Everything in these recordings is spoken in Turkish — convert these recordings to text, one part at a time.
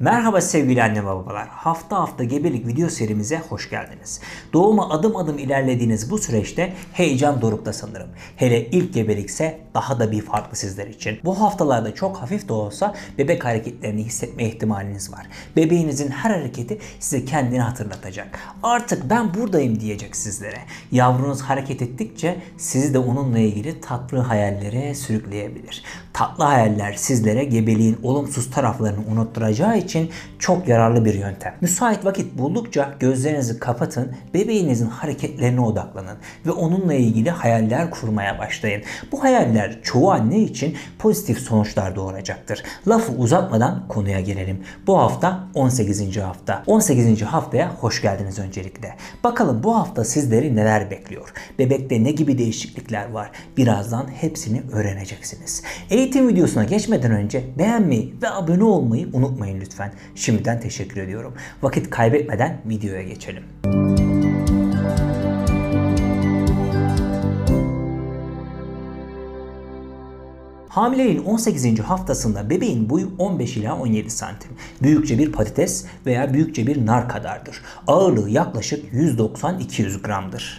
Merhaba sevgili anne babalar. Hafta hafta gebelik video serimize hoş geldiniz. Doğuma adım adım ilerlediğiniz bu süreçte heyecan dorukta sanırım. Hele ilk gebelikse daha da bir farklı sizler için. Bu haftalarda çok hafif de olsa bebek hareketlerini hissetme ihtimaliniz var. Bebeğinizin her hareketi size kendini hatırlatacak. Artık ben buradayım diyecek sizlere. Yavrunuz hareket ettikçe sizi de onunla ilgili tatlı hayallere sürükleyebilir. Tatlı hayaller sizlere gebeliğin olumsuz taraflarını unutturacağı için çok yararlı bir yöntem. Müsait vakit buldukça gözlerinizi kapatın, bebeğinizin hareketlerine odaklanın ve onunla ilgili hayaller kurmaya başlayın. Bu hayaller çoğu anne için pozitif sonuçlar doğuracaktır. Lafı uzatmadan konuya gelelim. Bu hafta 18. hafta. 18. haftaya hoş geldiniz öncelikle. Bakalım bu hafta sizleri neler bekliyor? Bebekte ne gibi değişiklikler var? Birazdan hepsini öğreneceksiniz. Eğitim videosuna geçmeden önce beğenmeyi ve abone olmayı unutmayın lütfen lütfen. Şimdiden teşekkür ediyorum. Vakit kaybetmeden videoya geçelim. Hamileliğin 18. haftasında bebeğin boyu 15 ila 17 santim. Büyükçe bir patates veya büyükçe bir nar kadardır. Ağırlığı yaklaşık 190-200 gramdır.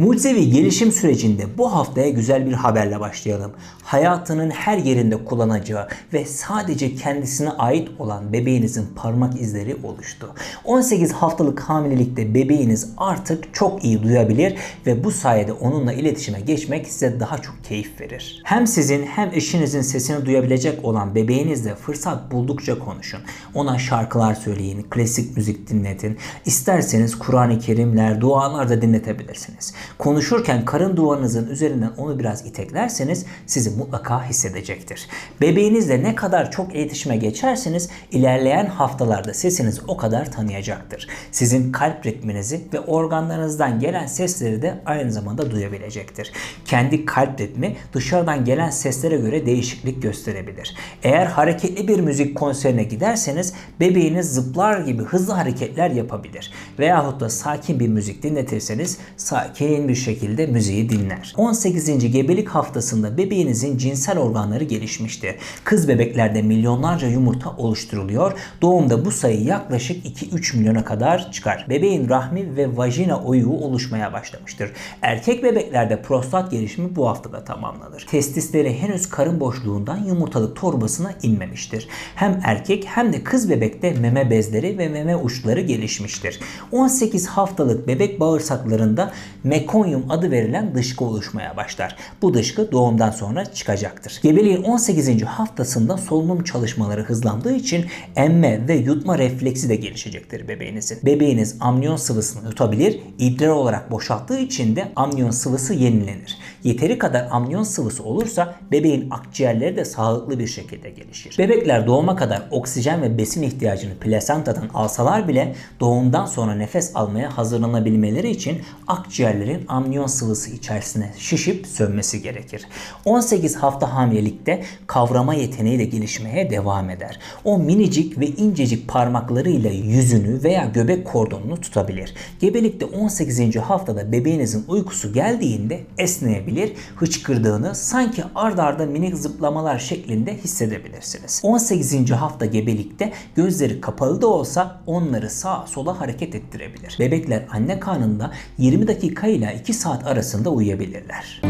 Mucizevi gelişim sürecinde bu haftaya güzel bir haberle başlayalım. Hayatının her yerinde kullanacağı ve sadece kendisine ait olan bebeğinizin parmak izleri oluştu. 18 haftalık hamilelikte bebeğiniz artık çok iyi duyabilir ve bu sayede onunla iletişime geçmek size daha çok keyif verir. Hem sizin hem eşinizin sesini duyabilecek olan bebeğinizle fırsat buldukça konuşun. Ona şarkılar söyleyin, klasik müzik dinletin. İsterseniz Kur'an-ı Kerimler, dualar da dinletebilirsiniz. Konuşurken karın duvarınızın üzerinden onu biraz iteklerseniz sizi mutlaka hissedecektir. Bebeğinizle ne kadar çok iletişime geçerseniz ilerleyen haftalarda sesiniz o kadar tanıyacaktır. Sizin kalp ritminizi ve organlarınızdan gelen sesleri de aynı zamanda duyabilecektir. Kendi kalp ritmi dışarıdan gelen seslere göre değişiklik gösterebilir. Eğer hareketli bir müzik konserine giderseniz bebeğiniz zıplar gibi hızlı hareketler yapabilir. Veyahut da sakin bir müzik dinletirseniz sakin sakin bir şekilde müziği dinler. 18. gebelik haftasında bebeğinizin cinsel organları gelişmiştir. Kız bebeklerde milyonlarca yumurta oluşturuluyor. Doğumda bu sayı yaklaşık 2-3 milyona kadar çıkar. Bebeğin rahmi ve vajina oyuğu oluşmaya başlamıştır. Erkek bebeklerde prostat gelişimi bu haftada tamamlanır. Testisleri henüz karın boşluğundan yumurtalık torbasına inmemiştir. Hem erkek hem de kız bebekte meme bezleri ve meme uçları gelişmiştir. 18 haftalık bebek bağırsaklarında mek mekonyum adı verilen dışkı oluşmaya başlar. Bu dışkı doğumdan sonra çıkacaktır. Gebeliğin 18. haftasında solunum çalışmaları hızlandığı için emme ve yutma refleksi de gelişecektir bebeğinizin. Bebeğiniz amniyon sıvısını yutabilir, idrar olarak boşalttığı için de amniyon sıvısı yenilenir. Yeteri kadar amniyon sıvısı olursa bebeğin akciğerleri de sağlıklı bir şekilde gelişir. Bebekler doğuma kadar oksijen ve besin ihtiyacını plasentadan alsalar bile doğumdan sonra nefes almaya hazırlanabilmeleri için akciğerlerin amniyon sıvısı içerisine şişip sönmesi gerekir. 18 hafta hamilelikte kavrama yeteneği de gelişmeye devam eder. O minicik ve incecik parmaklarıyla yüzünü veya göbek kordonunu tutabilir. Gebelikte 18. haftada bebeğinizin uykusu geldiğinde esneyebilir, hıçkırdığını sanki ard arda minik zıplamalar şeklinde hissedebilirsiniz. 18. hafta gebelikte gözleri kapalı da olsa onları sağa sola hareket ettirebilir. Bebekler anne karnında 20 dakika ile 2 saat arasında uyuyabilirler.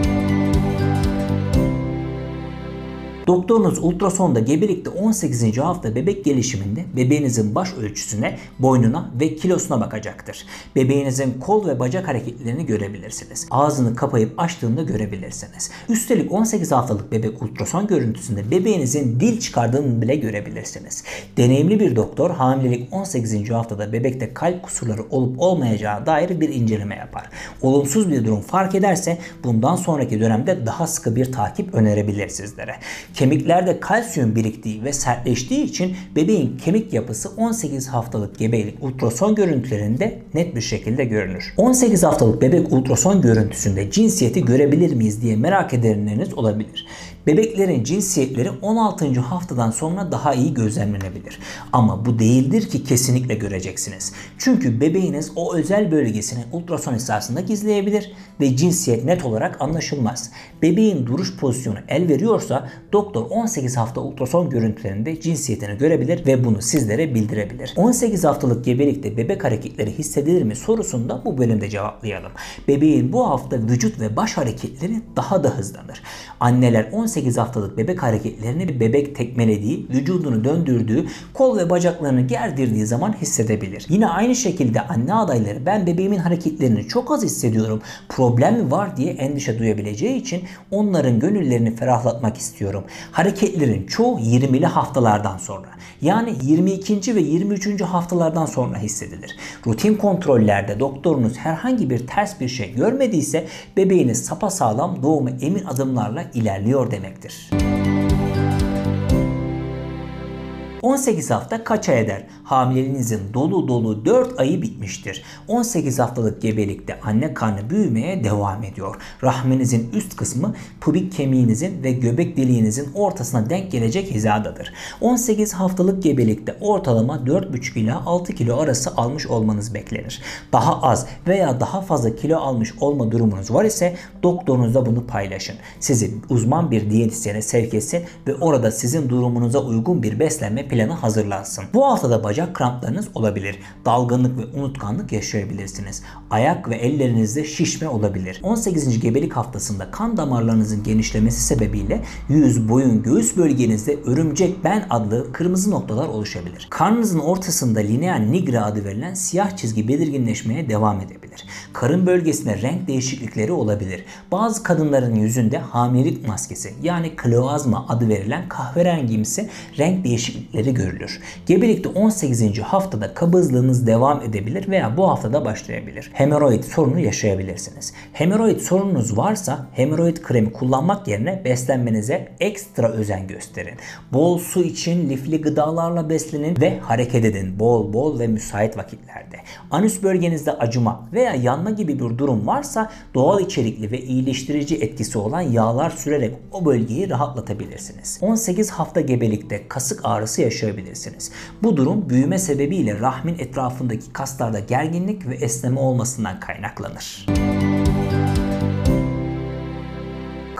Doktorunuz ultrasonda gebelikte 18. hafta bebek gelişiminde bebeğinizin baş ölçüsüne, boynuna ve kilosuna bakacaktır. Bebeğinizin kol ve bacak hareketlerini görebilirsiniz. Ağzını kapayıp açtığında görebilirsiniz. Üstelik 18 haftalık bebek ultrason görüntüsünde bebeğinizin dil çıkardığını bile görebilirsiniz. Deneyimli bir doktor hamilelik 18. haftada bebekte kalp kusurları olup olmayacağı dair bir inceleme yapar. Olumsuz bir durum fark ederse bundan sonraki dönemde daha sıkı bir takip önerebilir sizlere. Kemiklerde kalsiyum biriktiği ve sertleştiği için bebeğin kemik yapısı 18 haftalık gebelik ultrason görüntülerinde net bir şekilde görünür. 18 haftalık bebek ultrason görüntüsünde cinsiyeti görebilir miyiz diye merak edenleriniz olabilir. Bebeklerin cinsiyetleri 16. haftadan sonra daha iyi gözlemlenebilir. Ama bu değildir ki kesinlikle göreceksiniz. Çünkü bebeğiniz o özel bölgesini ultrason esasında gizleyebilir ve cinsiyet net olarak anlaşılmaz. Bebeğin duruş pozisyonu el veriyorsa doktor doktor 18 hafta ultrason görüntülerinde cinsiyetini görebilir ve bunu sizlere bildirebilir. 18 haftalık gebelikte bebek hareketleri hissedilir mi sorusunda bu bölümde cevaplayalım. Bebeğin bu hafta vücut ve baş hareketleri daha da hızlanır. Anneler 18 haftalık bebek hareketlerini bebek tekmelediği, vücudunu döndürdüğü, kol ve bacaklarını gerdirdiği zaman hissedebilir. Yine aynı şekilde anne adayları ben bebeğimin hareketlerini çok az hissediyorum, problem var diye endişe duyabileceği için onların gönüllerini ferahlatmak istiyorum. Hareketlerin çoğu 20'li haftalardan sonra yani 22. ve 23. haftalardan sonra hissedilir. Rutin kontrollerde doktorunuz herhangi bir ters bir şey görmediyse bebeğiniz sapasağlam doğuma emin adımlarla ilerliyor demektir. 18 hafta kaç ay eder? Hamileliğinizin dolu dolu 4 ayı bitmiştir. 18 haftalık gebelikte anne karnı büyümeye devam ediyor. Rahminizin üst kısmı pubik kemiğinizin ve göbek deliğinizin ortasına denk gelecek hizadadır. 18 haftalık gebelikte ortalama 4,5 ila 6 kilo arası almış olmanız beklenir. Daha az veya daha fazla kilo almış olma durumunuz var ise doktorunuzla bunu paylaşın. Sizi uzman bir diyetisyene sevk etsin ve orada sizin durumunuza uygun bir beslenme planı hazırlansın. Bu haftada bacak kramplarınız olabilir. Dalgınlık ve unutkanlık yaşayabilirsiniz. Ayak ve ellerinizde şişme olabilir. 18. gebelik haftasında kan damarlarınızın genişlemesi sebebiyle yüz, boyun, göğüs bölgenizde örümcek ben adlı kırmızı noktalar oluşabilir. Karnınızın ortasında lineal nigra adı verilen siyah çizgi belirginleşmeye devam edebilir. Karın bölgesinde renk değişiklikleri olabilir. Bazı kadınların yüzünde hamilelik maskesi yani kloazma adı verilen kahverengimsi renk değişiklikleri görülür. Gebelikte 18. haftada kabızlığınız devam edebilir veya bu haftada başlayabilir. Hemoroid sorunu yaşayabilirsiniz. Hemoroid sorununuz varsa hemoroid kremi kullanmak yerine beslenmenize ekstra özen gösterin. Bol su için lifli gıdalarla beslenin ve hareket edin bol bol ve müsait vakitlerde. Anüs bölgenizde acıma veya yanma gibi bir durum varsa doğal içerikli ve iyileştirici etkisi olan yağlar sürerek o bölgeyi rahatlatabilirsiniz. 18 hafta gebelikte kasık ağrısı yaşayabilirsiniz. Bu durum büyüme sebebiyle rahmin etrafındaki kaslarda gerginlik ve esneme olmasından kaynaklanır.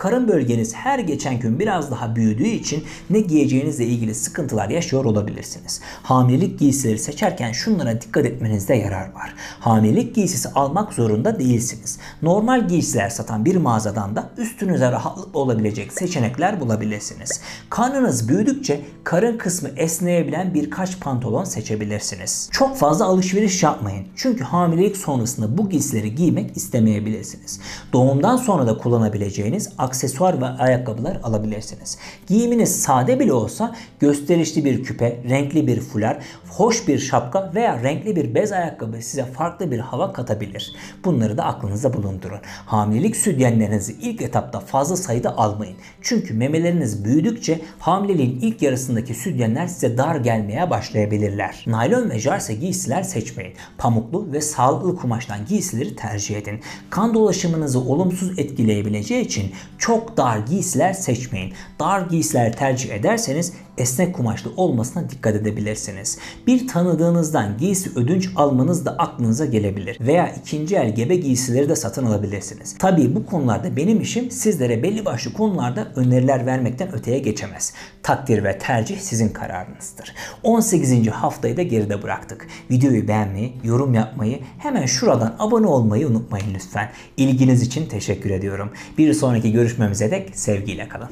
Karın bölgeniz her geçen gün biraz daha büyüdüğü için ne giyeceğinizle ilgili sıkıntılar yaşıyor olabilirsiniz. Hamilelik giysileri seçerken şunlara dikkat etmenizde yarar var. Hamilelik giysisi almak zorunda değilsiniz. Normal giysiler satan bir mağazadan da üstünüze rahatlıkla olabilecek seçenekler bulabilirsiniz. Karnınız büyüdükçe karın kısmı esneyebilen birkaç pantolon seçebilirsiniz. Çok fazla alışveriş yapmayın. Çünkü hamilelik sonrasında bu giysileri giymek istemeyebilirsiniz. Doğumdan sonra da kullanabileceğiniz aksesuar ve ayakkabılar alabilirsiniz. Giyiminiz sade bile olsa gösterişli bir küpe, renkli bir fular, hoş bir şapka veya renkli bir bez ayakkabı size farklı bir hava katabilir. Bunları da aklınızda bulundurun. Hamilelik sütyenlerinizi ilk etapta fazla sayıda almayın. Çünkü memeleriniz büyüdükçe hamileliğin ilk yarısındaki sütyenler size dar gelmeye başlayabilirler. Naylon ve jarse giysiler seçmeyin. Pamuklu ve sağlıklı kumaştan giysileri tercih edin. Kan dolaşımınızı olumsuz etkileyebileceği için çok dar giysiler seçmeyin. Dar giysiler tercih ederseniz esnek kumaşlı olmasına dikkat edebilirsiniz. Bir tanıdığınızdan giysi ödünç almanız da aklınıza gelebilir. Veya ikinci el gebe giysileri de satın alabilirsiniz. Tabii bu konularda benim işim sizlere belli başlı konularda öneriler vermekten öteye geçemez. Takdir ve tercih sizin kararınızdır. 18. haftayı da geride bıraktık. Videoyu beğenmeyi, yorum yapmayı, hemen şuradan abone olmayı unutmayın lütfen. İlginiz için teşekkür ediyorum. Bir sonraki görüşmemize dek sevgiyle kalın.